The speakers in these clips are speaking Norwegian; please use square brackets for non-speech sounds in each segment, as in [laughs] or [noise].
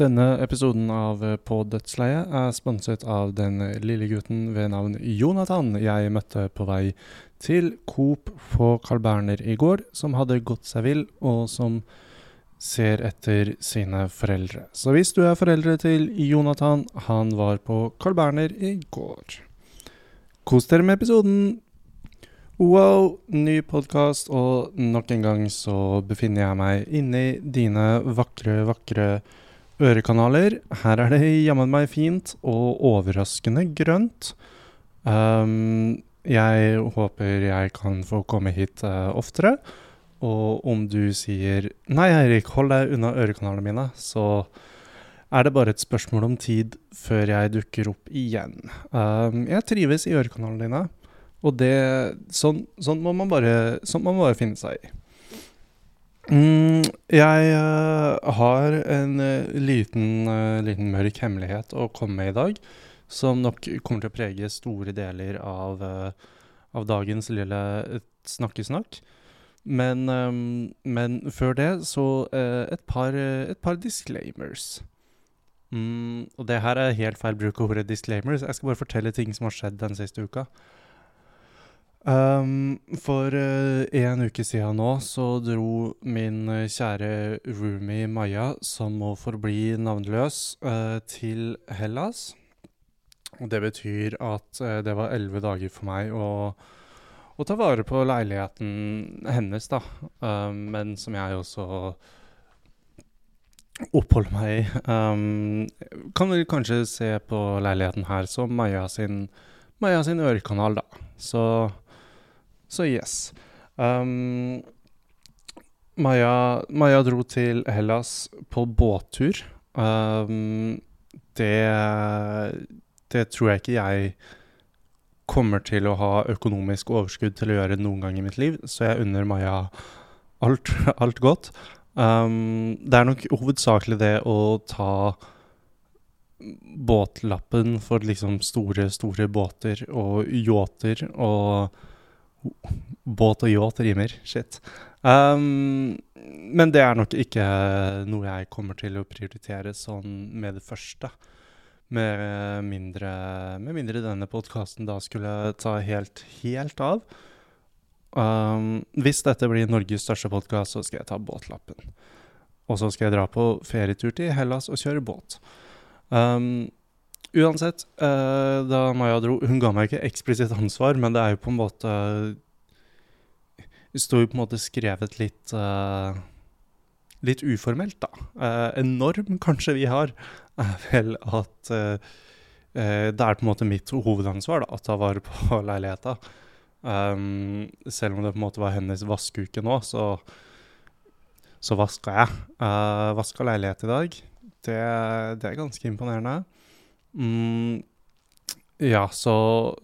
Denne episoden av På dødsleiet er sponset av den lille gutten ved navn Jonathan jeg møtte på vei til Coop på Carl Berner i går, som hadde gått seg vill, og som ser etter sine foreldre. Så hvis du er foreldre til Jonathan, han var på Carl Berner i går. Kos dere med episoden! Wow, ny podkast, og nok en gang så befinner jeg meg inni dine vakre, vakre ørekanaler. Her er det jammen meg fint og overraskende grønt. Um, jeg håper jeg kan få komme hit uh, oftere. Og om du sier 'Nei, Eirik, hold deg unna ørekanalene mine', så er det bare et spørsmål om tid før jeg dukker opp igjen. Um, jeg trives i ørekanalene dine. Og det Sånn, sånn, må, bare, sånn må man bare finne seg i. Mm, jeg uh, har en uh, liten, uh, liten, mørk hemmelighet å komme med i dag, som nok kommer til å prege store deler av, av dagens lille snakkesnakk. Men, men, før det så et par, et, par, disclaimers. Mm, og det her er helt feil bruk av ordet disclaimers. Jeg skal bare fortelle ting som har skjedd den siste uka. Um, for uh, en uke siden nå så dro min uh, kjære roomie Maja, som må forbli navnløs, uh, til Hellas. Det betyr at det var elleve dager for meg å, å, ta vare på leiligheten hennes, da. Um, men som jeg også oppholder meg i. Um, kan vel kanskje se på leiligheten her som Maja sin, Maja sin ørekanal, da. Så så yes. Um, Maja, Maja, dro til Hellas på båttur. Um, det Det tror jeg ikke jeg kommer til å ha økonomisk overskudd til å gjøre noen gang i mitt liv, så jeg unner Maja alt, alt godt. Um, det er nok hovedsakelig det å ta båtlappen for liksom store, store båter og yachter og Båt og yacht rimer. Shit. Um, men det er nok ikke noe jeg kommer til å prioritere sånn med det første. Med mindre, med mindre denne podkasten da skulle ta helt, helt av. Um, hvis dette blir Norges største podkast, så skal jeg ta båtlappen. Og så skal jeg dra på ferietur til Hellas og kjøre båt. Um, Uansett, uh, da Maja dro Hun ga meg ikke eksplisitt ansvar, men det er jo på en måte Det sto jo på en måte skrevet litt uh, Litt uformelt, da. Uh, en norm kanskje vi har, er vel at det er på en måte mitt hovedansvar da, å ta vare på [laughs] leiligheta. Um, selv om det på en måte var hennes vaskeuke nå, så, så vaska jeg. Uh, vaska leilighet i dag. Det, det er ganske imponerende. Mm, ja, så,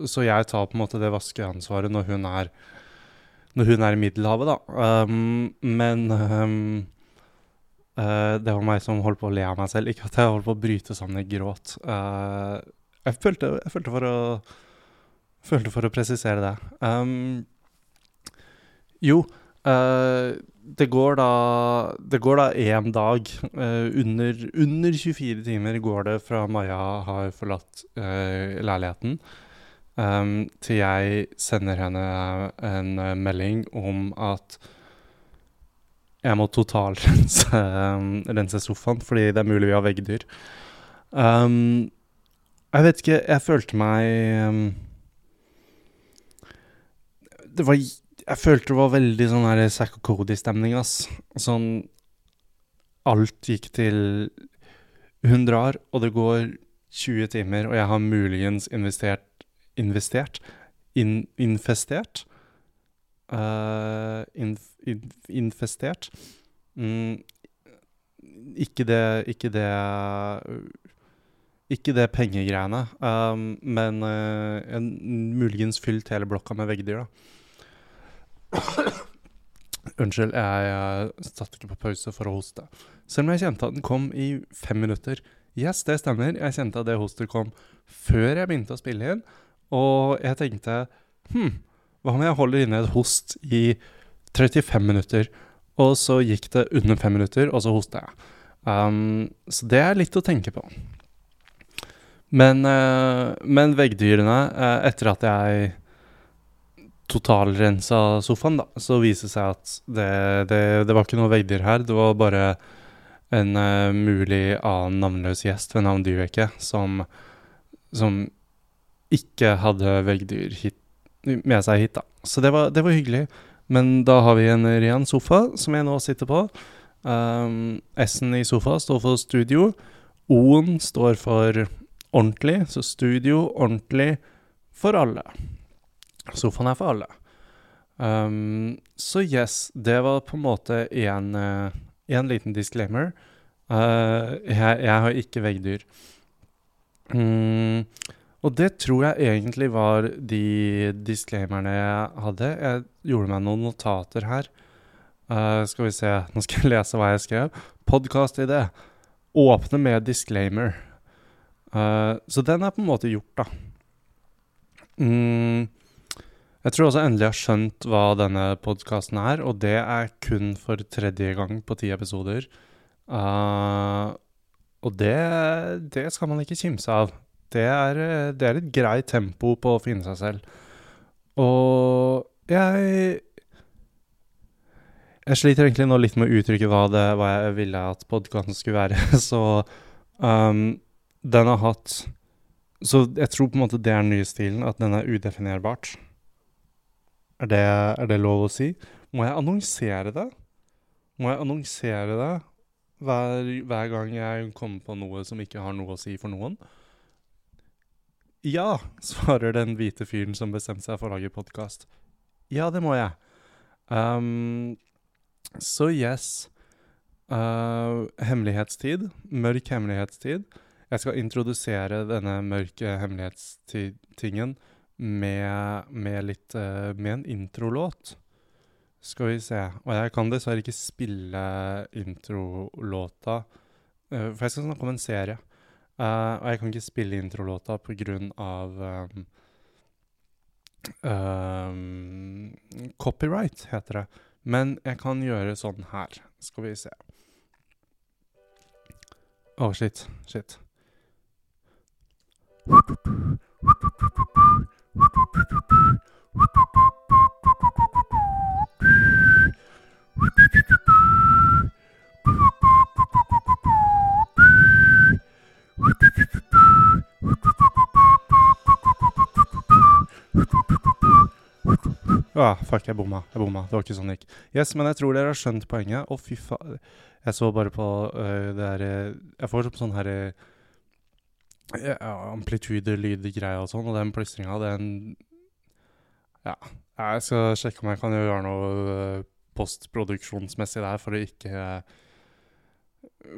så, jeg tar på en måte det vaskeansvaret når hun er Når hun er i Middelhavet, da. Um, men um, uh, det var meg som holdt på å le av meg selv. Ikke at jeg holdt på å bryte sammen i gråt. Uh, jeg, følte, jeg, følte, for å Følte for å presisere det. Um, jo uh, det går da Det går da én dag. Uh, under, under, 24 timer går det fra Maja har forlatt uh, leiligheten, um, til jeg sender henne en melding om at jeg må totalrense [laughs] rense sofaen, fordi det er mulig vi har veggdyr. Um, jeg vet ikke, jeg følte meg um, Det var jeg følte det var veldig sånn her Zack og Cody-stemning, ass. Sånn Alt gikk til Hun drar, og det går 20 timer, og jeg har muligens investert Investert? In, infestert? Uh, inf, in, infestert? Mm, ikke det Ikke det Ikke det pengegreiene, um, men uh, en, muligens fylt hele blokka med veggdyr, da. [coughs] Unnskyld, jeg, jeg satt ikke på pause for å hoste. Selv om jeg kjente at den kom i fem minutter. Yes, det stemmer. Jeg kjente at det hostet kom før jeg begynte å spille inn. Og jeg tenkte hm, hva om jeg holder inne et host i 35 minutter? Og så gikk det under fem minutter, og så hosta jeg. Um, så det er litt å tenke på. Men, uh, men veggdyrene, uh, etter at jeg totalrensa sofaen, da, så viser det seg at det, det, det var ikke noe veggdyr her. Det var bare en uh, mulig annen navnløs gjest ved navn Dyveke som, som ikke hadde veggdyr hit, med seg hit, da. Så det var, det var, hyggelig. Men da har vi en ren sofa som jeg nå sitter på. Um, S-en i sofa står for studio. O-en står for ordentlig, så studio, ordentlig, for alle. Sofaen er for alle. Um, så yes, det var på en måte en, uh, en liten disclaimer. Uh, jeg, jeg, har ikke veggdyr. Um, og det tror jeg egentlig var de disclaimerne jeg hadde. Jeg gjorde meg noen notater her. Uh, skal vi se, nå skal jeg lese hva jeg skrev. Podkast-idé. Åpne med disclaimer. Uh, så den er på en måte gjort, da. Mm, jeg tror også endelig jeg har skjønt hva denne podkasten er, og det er kun for tredje gang på ti episoder. Uh, og det, det skal man ikke kimse av det er, eh, det er et greit tempo på å finne seg selv. Og jeg Jeg sliter egentlig nå litt med å uttrykke hva, det, hva jeg ville at podkasten skulle være. [laughs] Så um, den har hatt Så jeg tror på en måte det er den nye stilen, at den er udefinerbart. Er det, er det lov å si? Må jeg annonsere det? Må jeg annonsere det hver, hver gang jeg kommer på noe som ikke har noe å si for noen? Ja, svarer den hvite fyren som bestemte seg for å lage podkast. Ja, det må jeg. Um, så yes. Uh, hemmelighetstid. Mørk hemmelighetstid. Jeg skal introdusere denne mørke hemmelighetstingen med, med litt uh, Med en introlåt. Skal vi se. Og jeg kan dessverre ikke spille introlåta, uh, for jeg skal snakke om en serie. Uh, og jeg kan ikke spille introlåta på grunn av um, um, Copyright, heter det. Men jeg kan gjøre sånn her. Skal vi se. Å, oh, shit. Shit. Ah, fuck, jeg bomma. Jeg bomma. Det var ikke sånn det gikk. Yes, men jeg tror dere har skjønt poenget. Å, fy faen. Jeg så bare på uh, det her Jeg får sånn herre uh, amplitude-lydgreie og sånn, og den plystringa, den Ja. Jeg skal sjekke om jeg kan gjøre noe uh, postproduksjonsmessig der for å ikke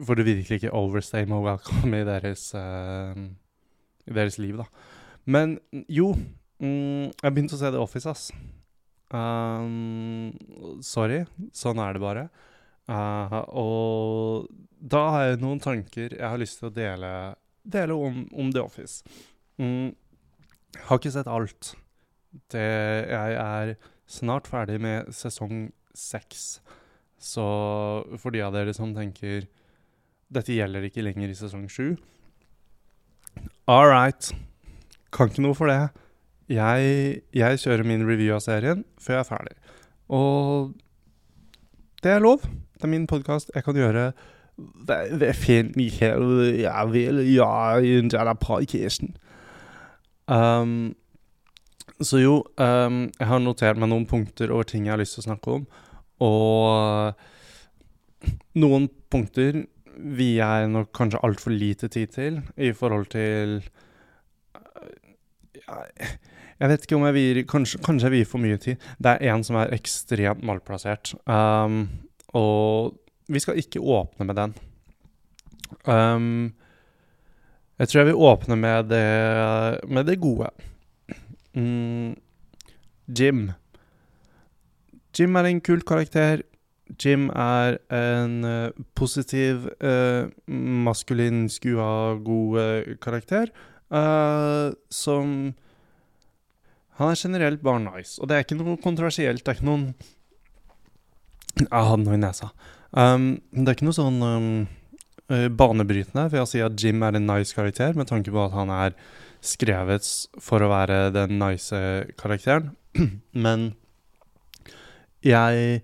For å virkelig ikke overstay my welcome i deres, uh, i deres liv, da. Men jo, mm, jeg begynte å se The Office, ass. Um, sorry, sånn er det bare. Uh, og da har jeg noen tanker jeg har lyst til å dele, dele om, om, The Office. Mm, har ikke sett alt. Det, jeg er snart ferdig med sesong seks. Så for de av dere som tenker dette gjelder ikke lenger i sesong sju All right. Kan ikke noe for det. Jeg, jeg, kjører min review av serien før jeg er ferdig. Og det er lov. Det er min podkast. Jeg kan gjøre det, det er fint, Michael. Jeg vil ja, en del av podkasten. Um, så jo, um, jeg har notert meg noen punkter over ting jeg har lyst til å snakke om. Og noen punkter vier jeg nok kanskje altfor lite tid til i forhold til ja, jeg vet ikke om jeg vier Kanskje, kanskje jeg vier for mye tid. Det er en som er ekstremt malplassert. Um, og vi skal ikke åpne med den. Um, jeg tror jeg vil åpne med det, med det gode. Mm, Jim. Jim er en kul karakter. Jim er en uh, positiv, uh, maskulin, skua god uh, karakter. som han er generelt bare nice, og det er ikke noe kontroversielt. Det er ikke noen Jeg hadde noe i nesa. Um, det er ikke noe sånn um, eh, banebrytende for jeg si at Jim er en nice karakter, med tanke på at han er skrevet for å være den nice karakteren. [clears throat] Men jeg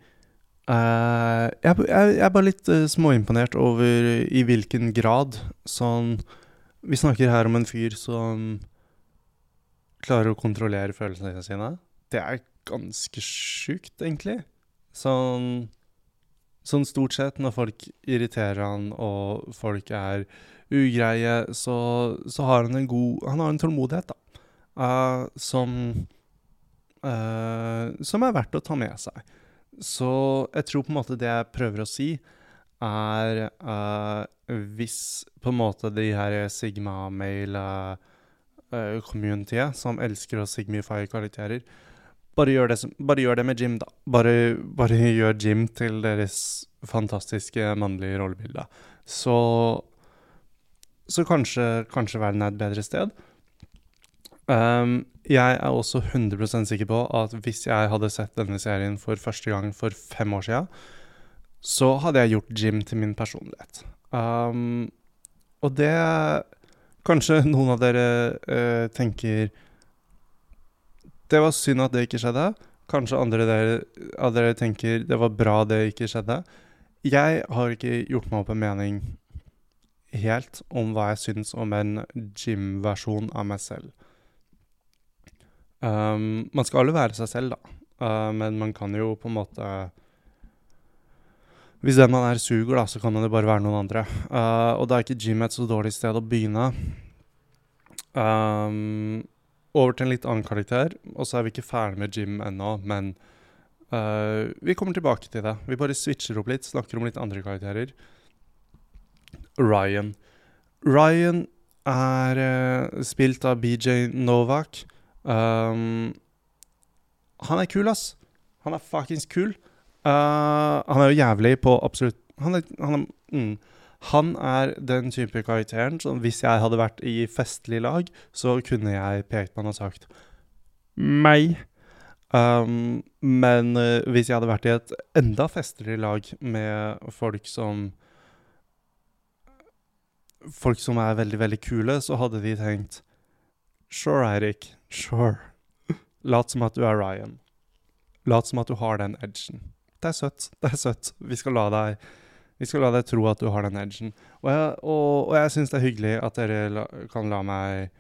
uh, jeg, jeg er bare litt uh, småimponert over i hvilken grad sånn Vi snakker her om en fyr som klarer å kontrollere følelsene sine. Det er ganske sjukt, egentlig. Sånn Sånn stort sett, når folk irriterer han og folk er ugreie, så, så har han en god Han har en tålmodighet, da. uh, som uh, Som er verdt å ta med seg. Så jeg tror på en måte det jeg prøver å si, er uh, hvis på en måte de her Sigma-mail-communityet som elsker å signify karakterer, bare gjør, det som, bare gjør det med Jim, da. Bare, bare gjør Jim til deres fantastiske mannlige rollebilde. Så Så kanskje, kanskje verden er et bedre sted. Um, jeg er også 100 sikker på at hvis jeg hadde sett denne serien for første gang for fem år siden, så hadde jeg gjort Jim til min personlighet. Um, og det Kanskje noen av dere uh, tenker Det var synd at det ikke skjedde. Kanskje andre av dere tenker det var bra det ikke skjedde. Jeg har ikke gjort meg opp en mening helt om hva jeg syns om en gym-versjon av meg selv. Um, man skal alle være seg selv, da. Uh, men man kan jo på en måte Hvis den man er, suger, da, så kan det bare være noen andre. Uh, og da er ikke gym et så dårlig sted å begynne. Um, over til en litt annen karakter, og så er vi ikke ferdig med Jim ennå, men uh, vi kommer tilbake til det. Vi bare switcher opp litt, snakker om litt andre karakterer. Ryan. Ryan er uh, spilt av BJ Novak. Um, han er kul, ass. Han er fuckings kul. Uh, han er jo jævlig på absolutt Han er, han er, mm, han er den type karakteren som hvis jeg hadde vært i festlig lag, så kunne jeg pekt på han og sagt meg. Um, men uh, hvis jeg hadde vært i et enda festligere lag med folk som Folk som er veldig, veldig kule, så hadde de tenkt Sure, Eirik. Sure. Lat som at du er Ryan. Lat som at du har den edgen. Det er søtt. Det er søtt. Vi skal la deg, vi skal la deg tro at du har den edgen. Og jeg, og, og jeg syns det er hyggelig at dere la, kan la meg,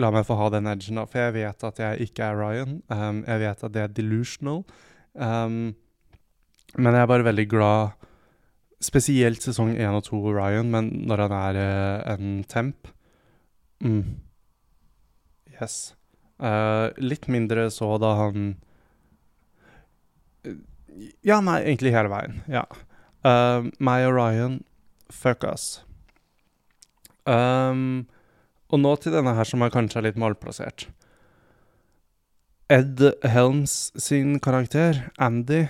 la meg få ha den edgen, da. For jeg vet at jeg ikke er Ryan. Um, jeg vet at det er delusional. Um, men jeg er bare veldig glad Spesielt sesong én og to Ryan, men når han er uh, en temp mm. Yes. Uh, litt mindre så da han Eh, Ja, nei, egentlig hele veien. Ja. Uh, meg og Ryan, fuck us. Um, og nå til denne her som er kanskje litt malplassert. Ed Helms sin karakter, Andy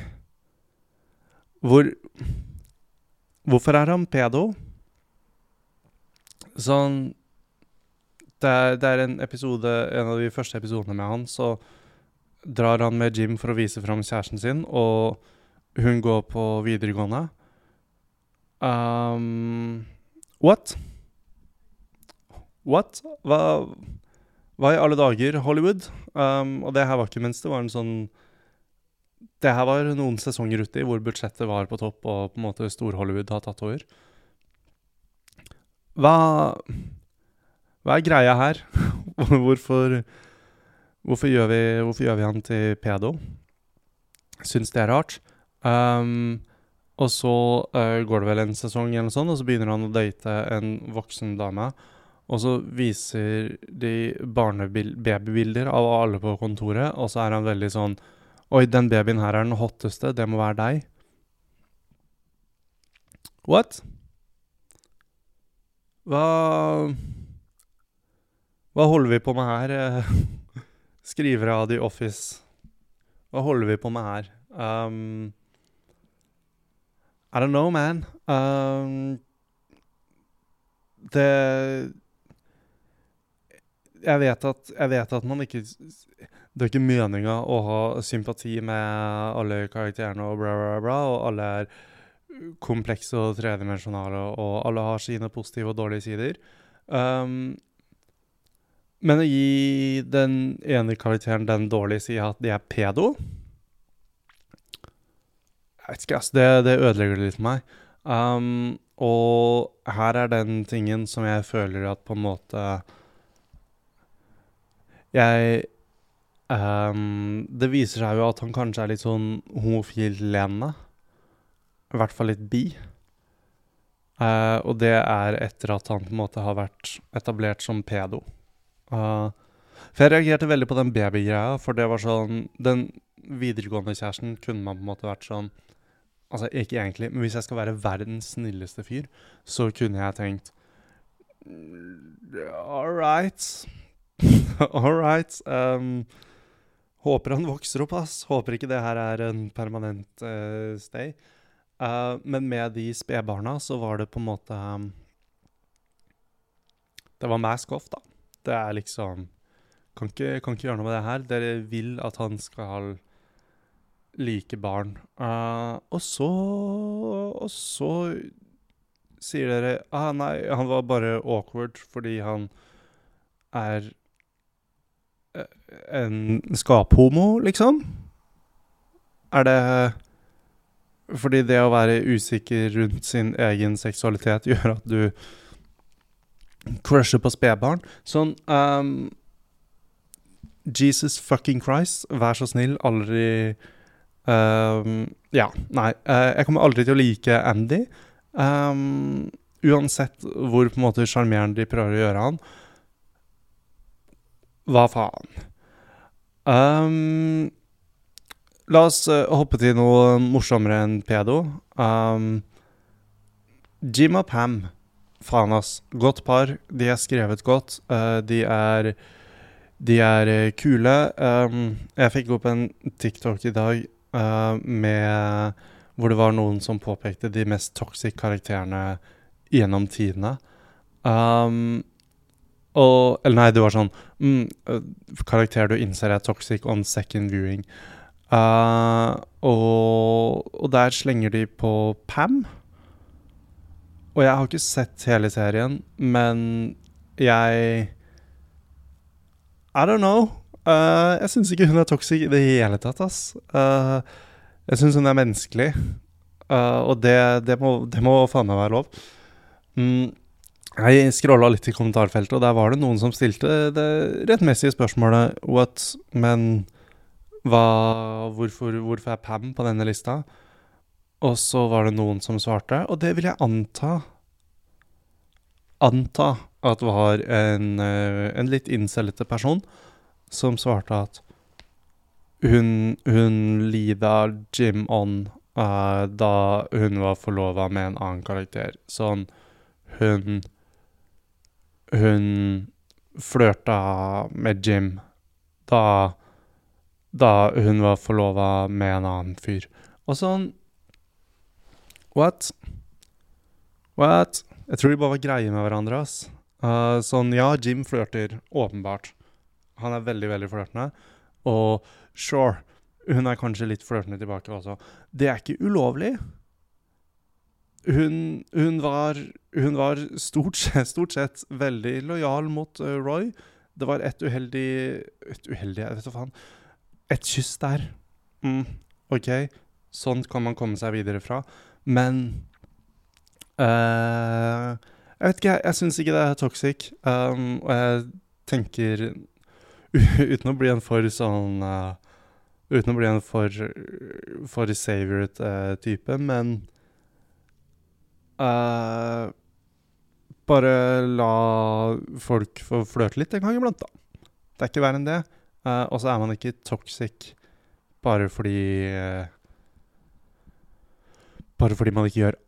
Hvor Hvorfor er han pedo? Sånn det er, det er en episode, en av de første episodene med han, så drar han med Jim for å vise fram kjæresten sin, og hun går på videregående. Um, what? What? Hva, hva i alle dager, Hollywood? Um, og det her var ikke mens det var en sånn Det her var noen sesonger uti hvor budsjettet var på topp, og på en måte Stor-Hollywood har tatt over. Hva Hva er greia her? [laughs] Hvorfor Hvorfor gjør, vi, hvorfor gjør vi han til pedo? Syns det er rart. Um, og så uh, går det vel en sesong, eller noe sånt, og så begynner han å date en voksen dame. Og så viser de barnebabybilder av alle på kontoret, og så er han veldig sånn Oi, den babyen her er den hotteste, det må være deg. What? Hva Hva holder vi på med her? [laughs] skriver Skrivere av The Office. Hva holder vi på med her? Um, I don't know, man. Um, det jeg vet, at, jeg vet at man ikke Det er ikke meninga å ha sympati med alle karakterene og bla, bla, bla, og alle er komplekse og tredimensjonale, og alle har sine positive og dårlige sider. Um, men å gi den ene karakteren den dårlige sida at de er pedo Jeg vet ikke, altså. Det, det ødelegger det litt for meg. Um, og her er den tingen som jeg føler at på en måte Jeg um, Det viser seg jo at han kanskje er litt sånn homofil-lenende. I hvert fall litt bi. Uh, og det er etter at han på en måte har vært etablert som pedo. Uh, for jeg reagerte veldig på den babygreia, for det var sånn Den videregående kjæresten kunne man på en måte vært sånn Altså, ikke egentlig, men hvis jeg skal være verdens snilleste fyr, så kunne jeg tenkt All right. [laughs] All right. Um, håper han vokser opp, ass. Håper ikke det her er en permanent uh, stay. Uh, men med de spedbarna så var det på en måte um, Det var mask off, da. Det er liksom kan ikke, kan ikke gjøre noe med det her. Dere vil at han skal like barn. Uh, og så Og så sier dere ah, nei, han var bare awkward fordi han er en skaphomo, liksom? Er det fordi det å være usikker rundt sin egen seksualitet [laughs] gjør at du crusher på spedbarn? Sånn um, Jesus fucking Christ, vær så snill, aldri Um, ja, nei. Uh, jeg kommer aldri til å like Andy. Um, uansett hvor på en måte sjarmerende de prøver å gjøre han. Hva faen? Um, la oss uh, hoppe til noe morsommere enn pedo. Jim og Pam. Faen, ass. Godt par. De er skrevet godt. Uh, de er de er kule. Um, jeg fikk opp en TikTok i dag uh, med Hvor det var noen som påpekte de mest toxic karakterene gjennom tidene. Um, og Eller nei, det var sånn mm, Karakter du innser er toxic on second viewing. Uh, og, og, der slenger de på Pam. Og jeg har ikke sett hele serien, men jeg I don't know. Uh, jeg syns ikke hun er toxic i det hele tatt, ass. Uh, jeg syns hun er menneskelig. Uh, og det, det, må, det må faen meg være lov. Mm, jeg scrolla litt i kommentarfeltet, og der var det noen som stilte det rettmessige spørsmålet What? Men hva hvorfor, hvorfor er Pam på denne lista? Og så var det noen som svarte, og det vil jeg anta Anta at var en, en litt innselgete person som svarte at hun, hun lida Jim on uh, da hun var forlova med en annen karakter. Sånn Hun Hun flørta med Jim da da hun var forlova med en annen fyr. Og sånn What? What? Jeg tror de bare var greie med hverandre, ass. Uh, sånn, ja, Jim flørter, åpenbart. Han er veldig, veldig flørtende. Og sure, hun er kanskje litt flørtende tilbake også. Det er ikke ulovlig. Hun, hun, var, hun var stort, stort, sett veldig lojal mot uh, Roy. Det var et uheldig Et uheldig, jeg vet da faen. Et kyss der. Mm, OK, sånn kan man komme seg videre fra. Men uh, Jeg vet ikke, jeg, jeg syns ikke det er toxic. Um, og jeg tenker [laughs] uten å bli en for sånn uh, Uten å bli en for, for savior-type, men uh, Bare la folk få flørte litt en gang iblant, da. Det er ikke verre enn det. Uh, og så er man ikke toxic bare fordi Bare fordi man ikke gjør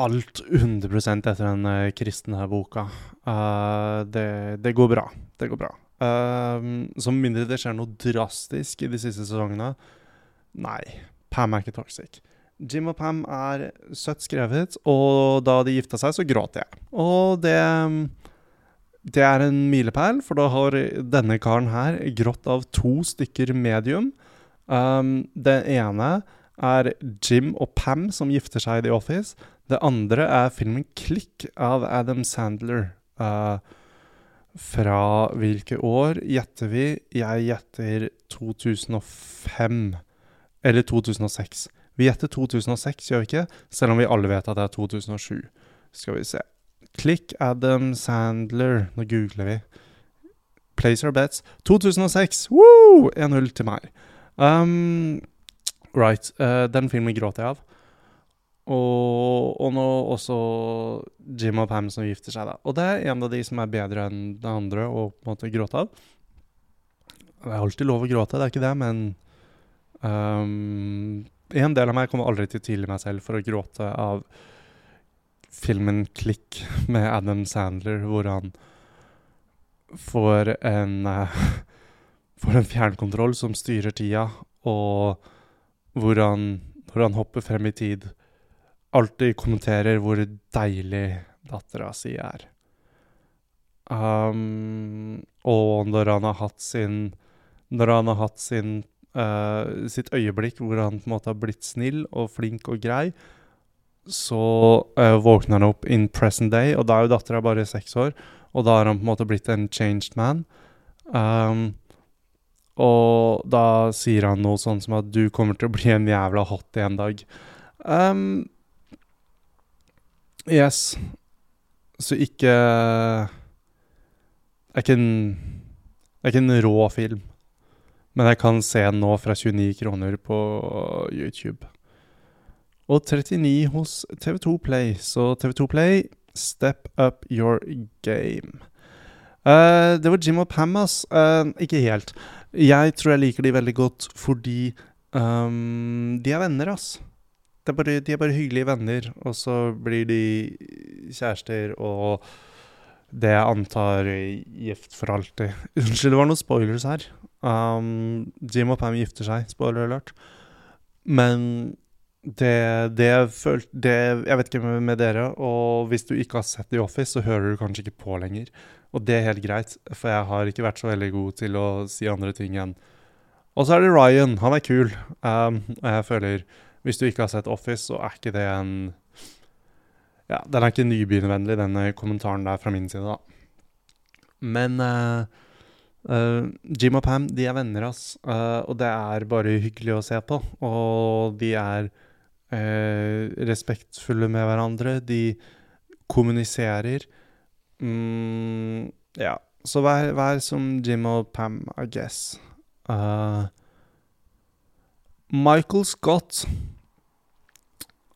alt 100 etter den kristne boka. Uh, det, det, går bra. Det går bra. Um, så mindre det skjer noe drastisk i de siste sesongene Nei, Pam er ikke toxic. Jim og Pam er søtt skrevet, og da de gifta seg, så gråt jeg. Og det Det er en milepæl, for da har denne karen her grått av to stykker medium. Um, det ene er Jim og Pam som gifter seg i The Office. Det andre er filmen Klikk av Adam Sandler. Uh, fra hvilke år gjetter vi? Jeg gjetter 2005. Eller 2006. Vi gjetter 2006, gjør vi ikke? Selv om vi alle vet at det er 2007. Skal vi se. Klikk Adam Sandler. Nå googler vi. Place our bets. 2006! Woo! 1-0 til meg. Um, right. Uh, den filmen gråter jeg av. Og, og, nå også Jim og Pam som gifter seg, da. Og det er en av de som er bedre enn det andre å på en måte gråte av. Det er alltid lov å gråte, det er ikke det, men um, En del av meg kommer aldri til å tilgi meg selv for å gråte av filmen 'Klikk' med Adam Sandler, hvor han får en uh, [laughs] Får en fjernkontroll som styrer tida, og hvor han, når han hopper frem i tid, alltid kommenterer hvor deilig dattera si er. Um, og når han har hatt sin Når han har hatt sin uh, sitt øyeblikk hvor han på en måte har blitt snill og flink og grei, så uh, våkner han opp in present day, og da er jo dattera bare seks år. Og da har han på en måte blitt en changed man. Um, og da sier han noe sånn som at 'du kommer til å bli en jævla hot en dag'. Um, yes. Så ikke er ikke en er ikke en rå film. Men jeg kan se den nå fra 29 kroner på YouTube. Og 39 hos TV2 Play. Så TV2 Play Step up your game. Uh, det var Jim og Pam, ass. Uh, ikke helt. Jeg tror jeg liker de veldig godt fordi um, de er venner, ass. Er bare, de er bare hyggelige venner, og så blir de kjærester og det jeg antar gift for alltid. [laughs] Unnskyld, det var noen spoilers her. Um, Jim og Pam gifter seg, spoiler alert. Men det, det, følt, det, Jeg vet ikke med, med dere, og hvis du ikke har sett The Office, så hører du kanskje ikke på lenger. Og det er helt greit, for jeg har ikke vært så veldig god til å si andre ting enn Og så er det Ryan. Han er kul. Um, og jeg føler Hvis du ikke har sett Office, så er ikke det en Ja, den er ikke nybegynnervennlig, denne kommentaren der fra min side, da. Men uh, uh, Jim og Pam, de er venner, ass. Uh, og det er bare hyggelig å se på. Og de er eh, respektfulle med hverandre. De kommuniserer. Mm, ja. Så vær, vær, som Jim og Pam, I guess. Uh, Michael Scott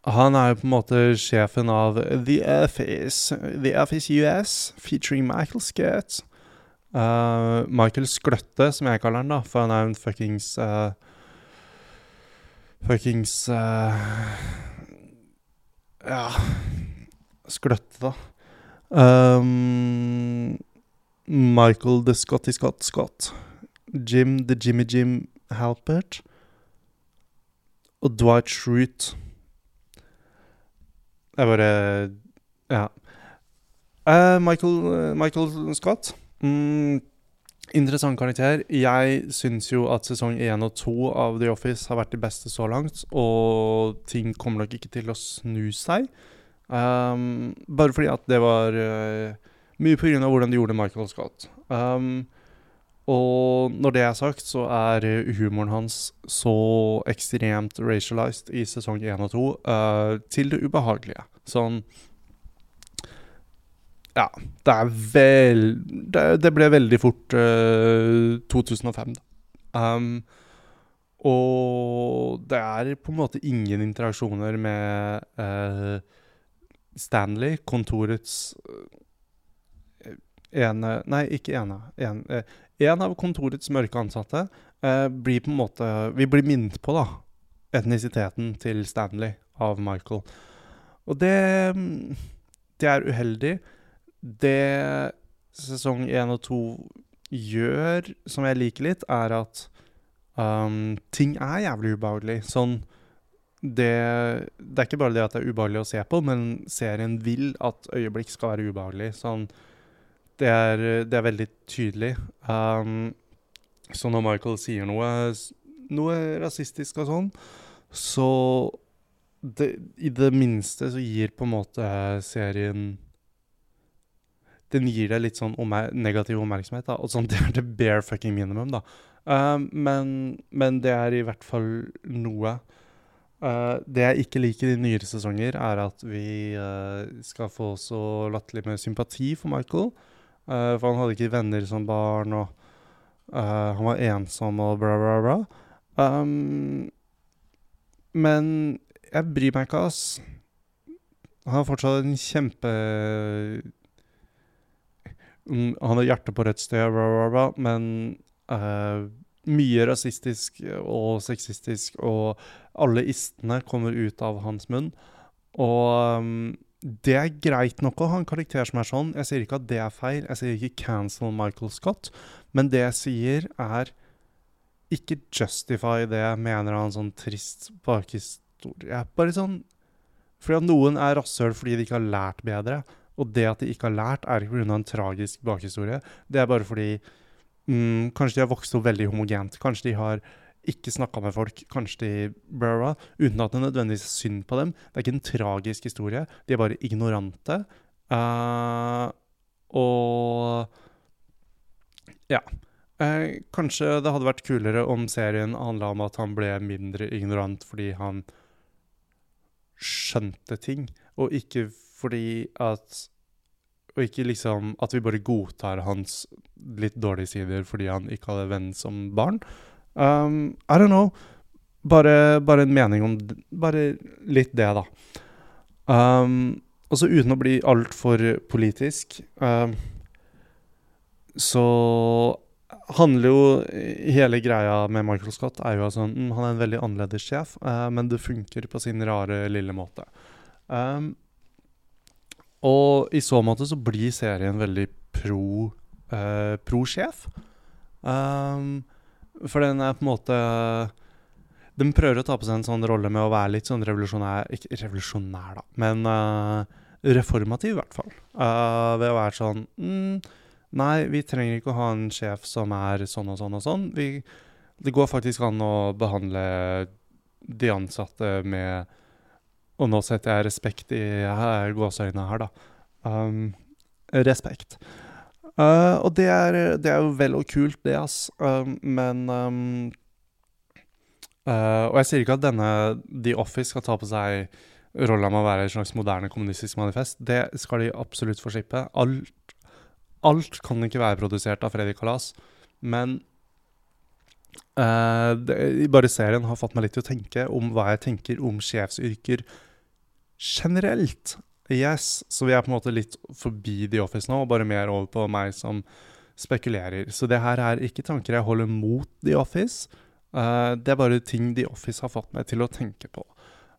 Han er jo på en måte sjefen av The Office, The Office US, featuring Michael Scott. Uh, Michael Skløtte, som jeg kaller han, da, for han er jo en fuckings uh, Fuckings uh, Ja Skløtte, da. Um, Michael the Scotty Scott Scott. Jim the Jimmy Jim Halpert. Og Dwight Schrute. Jeg bare Ja. Uh, Michael, uh, Michael Scott. Mm, Interessant karakter. Jeg syns jo at sesong én og to av The Office har vært de beste så langt, og ting kommer nok ikke til å snu seg. Um, bare fordi at det var uh, mye på grunn av hvordan de gjorde Michael Scott. Um, og når det er sagt, så er humoren hans så ekstremt racialized i sesong én og to uh, til det ubehagelige. Sånn ja, det er vel Det, det ble veldig fort uh, 2005, da. Um, og det er på en måte ingen interaksjoner med uh, Stanley, kontorets ene Nei, ikke ene. En, en av kontorets mørke ansatte blir på en måte Vi blir minnet på, da, etnisiteten til Stanley av Michael. Og det Det er uheldig det sesong én og to gjør, som jeg liker litt, er at um, ting er jævlig ubehagelig. Sånn det, det, er ikke bare det at det er ubehagelig å se på, men serien vil at øyeblikk skal være ubehagelig. Sånn Det er, det er veldig tydelig. Um, så når Michael sier noe, noe rasistisk og sånn, Så det, i det minste så gir på en måte serien Den gir deg litt sånn omer negativ oppmerksomhet. Og sånn, [laughs] det er det bare fucking minimum, da. Um, men, men det er i hvert fall noe. Uh, det jeg ikke liker i nyere sesonger, er at vi uh, skal få så latterlig med sympati for Michael. Uh, for han hadde ikke venner som barn, og han var ensom og bla, bla, bla. Um, men jeg bryr meg ikke, ass. Han har fortsatt en kjempe um, Han har hjertet på rett sted, bla, bla, bla, men uh, mye rasistisk og sexistisk, og alle istene kommer ut av hans munn. Og um, det er greit nok å ha en karakter som er sånn. Jeg sier ikke at det er feil. Jeg sier ikke 'cancel Michael Scott', men det jeg sier, er ikke justify det jeg mener av en sånn trist bakhistorie historie. Bare sånn Fordi at noen er rasshøl fordi de ikke har lært bedre. Og det at de ikke har lært, er ikke pga. en tragisk bakhistorie. Det er bare fordi mm, Kanskje de har vokst opp veldig homogent. Kanskje de har ikke snakka med folk. Kanskje de blah, Uten at det nødvendigvis er synd på dem. Det er ikke en tragisk historie. De er bare ignorante. Uh, og Ja. Uh, kanskje det hadde vært kulere om serien handla om at han ble mindre ignorant fordi han skjønte ting, og ikke fordi at Og ikke liksom at vi bare godtar hans litt dårlige sider fordi han ikke hadde venn som barn. Um, I don't know. Bare, bare, en mening om Bare litt det, da. Um, og så uten å bli altfor politisk um, Så handler jo hele greia med Michael Scott er jo altså, Han er en veldig annerledes sjef, uh, men det funker på sin rare, lille måte. Um, og i så måte så blir serien veldig pro uh, pro-sjef. Um, for den er på en måte Den prøver å ta på seg en sånn rolle med å være litt sånn revolusjonær Ikke revolusjonær, da, men uh, reformativ, i hvert fall. ved å være sånn mm, Nei, vi trenger ikke å ha en sjef som er sånn og sånn og sånn. Vi, det går faktisk an å behandle de ansatte med Og nå setter jeg respekt i gåseøynene her, da. Um, respekt. Uh, og det er, det er, jo vel og kult, det, ass. Uh, men um, uh, Og jeg sier ikke at denne The Office skal ta på seg rolla med å være et slags moderne kommunistisk manifest. Det skal de absolutt få slippe. Alt alt kan ikke være produsert av Freddy Kalas, men uh, det, bare serien har fått meg litt til å tenke om hva jeg tenker om sjefsyrker generelt. Yes, Så vi er på en måte litt forbi The Office nå, og bare mer over på meg som spekulerer. Så det her er ikke tanker jeg holder mot The Office. Uh, det er bare ting The Office har fått meg til å tenke på.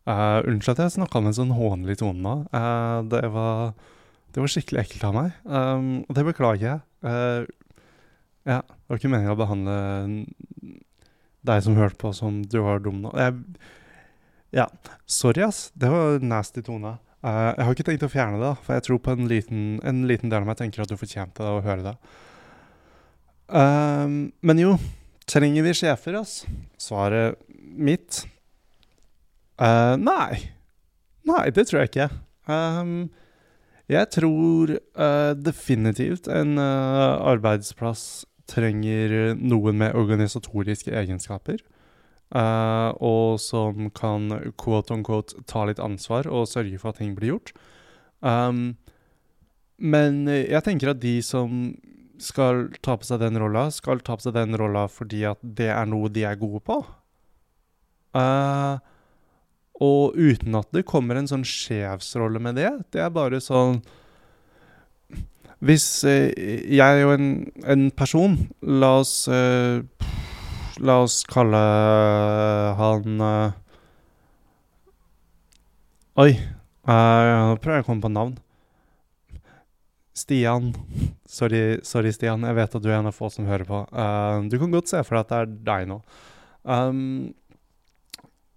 Uh, Unnskyld at jeg snakka med en sånn hånlig tone nå. Uh, det var det var skikkelig ekkelt av meg, um, og det beklager jeg. Ja, det var ikke meningen å behandle deg som hørte på, som du var dum nå. Jeg, ja, sorry, ass. Det var nasty tone. Uh, jeg har ikke tenkt å fjerne det, for jeg tror på en liten, en liten del av meg tenker at du fortjente å høre det. Um, men jo, trenger vi sjefer, ass? Svaret mitt uh, Nei. Nei, det tror jeg ikke. Um, jeg tror uh, definitivt en uh, arbeidsplass trenger noen med organisatoriske egenskaper. Uh, og som kan quote on quote ta litt ansvar og sørge for at ting blir gjort. Um, men jeg tenker at de som skal ta på seg den rolla, skal ta på seg den rolla fordi at det er noe de er gode på. Uh, og uten at det kommer en sånn sjefsrolle med det. Det er bare sånn Hvis uh, jeg og en, en, person La oss eh, La oss kalle han eh, Oi. Uh, nå prøver jeg å komme på navn. Stian. Sorry, sorry, Stian. Jeg vet at du er en av få som hører på. Uh, du kan godt se for deg at det er deg nå. Um,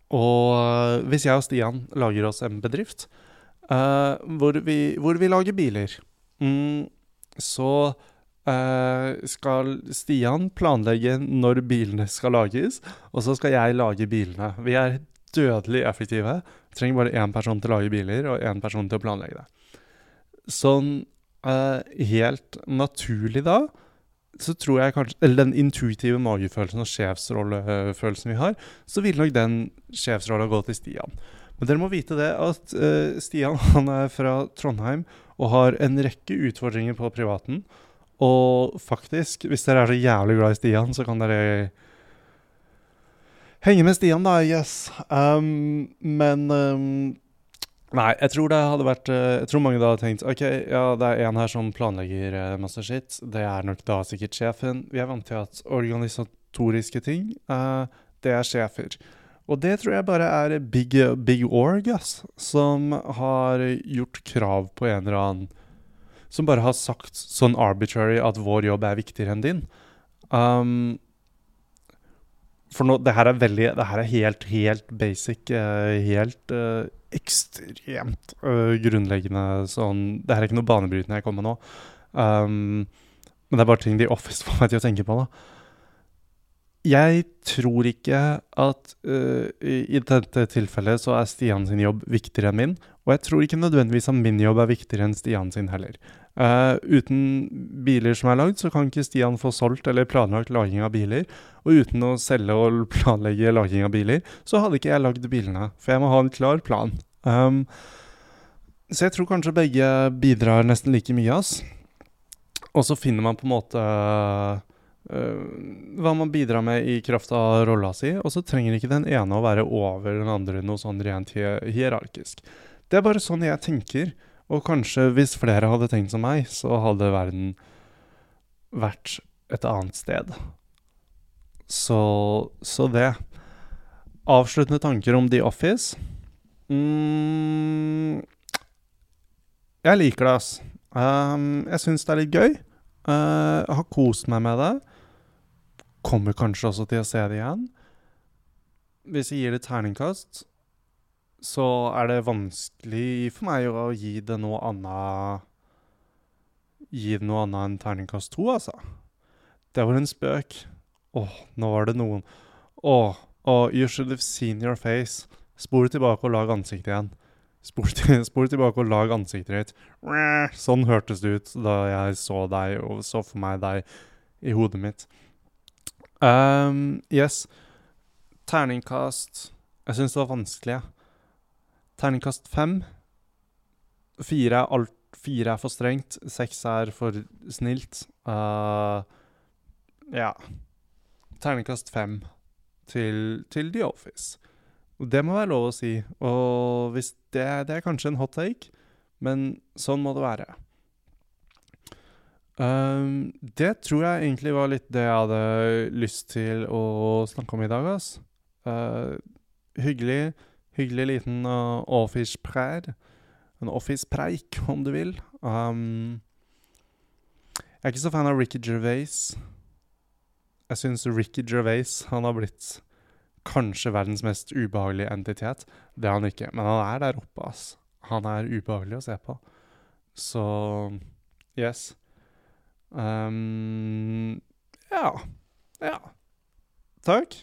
og eh, hvis jeg og Stian lager oss en bedrift uh, hvor, vi, hvor, vi, lager biler, mm, så skal Stian planlegge når bilene skal lages, og så skal jeg lage bilene. Vi er dødelig effektive. Vi trenger bare én person til å lage biler, og én person til å planlegge det. Sånn uh, helt naturlig da, så tror jeg kanskje Eller den intuitive magefølelsen og sjefsrollefølelsen vi har, så vil nok den sjefsrolla gå til Stian. Men dere må vite det at uh, Stian han er fra Trondheim og har en rekke utfordringer på privaten. Og faktisk, hvis dere er så jævlig glad i Stian, så kan dere henge med Stian, da. Yes. Um, men um, Nei, jeg tror det hadde vært uh, Jeg tror mange da hadde tenkt OK, ja, det er en her som planlegger uh, masse skitt. Det er nok da sikkert sjefen. Vi er vant til at organisatoriske ting, uh, det er sjefer. Og det tror jeg bare er big, big org, ass, som har gjort krav på en eller annen Som bare har sagt sånn arbitrary at vår jobb er viktigere enn din. Um, for nå, det her er veldig Det her er helt, helt basic. Uh, helt uh, ekstremt uh, grunnleggende sånn Det her er ikke noe banebrytende jeg kommer med nå. Um, men det er bare ting The Office [laughs] får meg til å tenke på. da. Jeg tror ikke at uh, i, i dette tilfellet så er Stian sin jobb viktigere enn min. Og jeg tror ikke nødvendigvis at min jobb er viktigere enn Stian sin heller. Uh, uten biler som er lagd, så kan ikke Stian få solgt eller planlagt laging av biler. Og uten å selge og [laughs] planlegge laging av biler, så hadde ikke jeg lagd bilene. For jeg må ha en klar plan. Um, så jeg tror kanskje begge bidrar nesten like mye, ass. Og så finner man på en måte uh, hva man bidrar med i kraft av rolla si, og så trenger ikke den ene å være over den andre noe sånn rent hierarkisk. Det er bare sånn jeg tenker. Og kanskje hvis flere hadde tenkt som meg, så hadde verden vært et annet sted. Så, så det. Avsluttende tanker om The Office. Mm, jeg liker det, ass. Um, jeg syns det er litt gøy. Uh, jeg har kost meg med det. Kommer kanskje også til å se det igjen. Hvis jeg gir det terningkast, så er det vanskelig for meg å gi det noe annet Gi det noe annet enn terningkast to, altså. Det var en spøk. Åh, nå var det noen Åh, åh, you should have seen your face. Spol tilbake og lag ansiktet igjen. Spol, til, [laughs] spol tilbake og lag ansiktet ditt. Sånn hørtes det ut da jeg så deg og så for meg deg i hodet mitt. Um, yes. Terningkast Jeg syns det var vanskelig, jeg. Terningkast fem. Fire er, alt, fire er for strengt. Seks er for snilt. Uh, ja. Terningkast fem til, til The Office. Det må være lov å si. Og det, det er kanskje en hot take, men sånn må det være. Um, det tror jeg egentlig var litt det jeg hadde lyst til å snakke om i dag, ass. Uh, hyggelig. Hyggelig liten uh, office-preik. En office-preik, om du vil. Um, jeg er ikke så fan av Ricky Gervais. Jeg syns Ricky Gervais han har blitt kanskje verdens mest ubehagelige entitet. Det er han ikke, men han er der oppe, ass. Han er ubehagelig å se på. Så yes. Um, ja. Ja. Takk.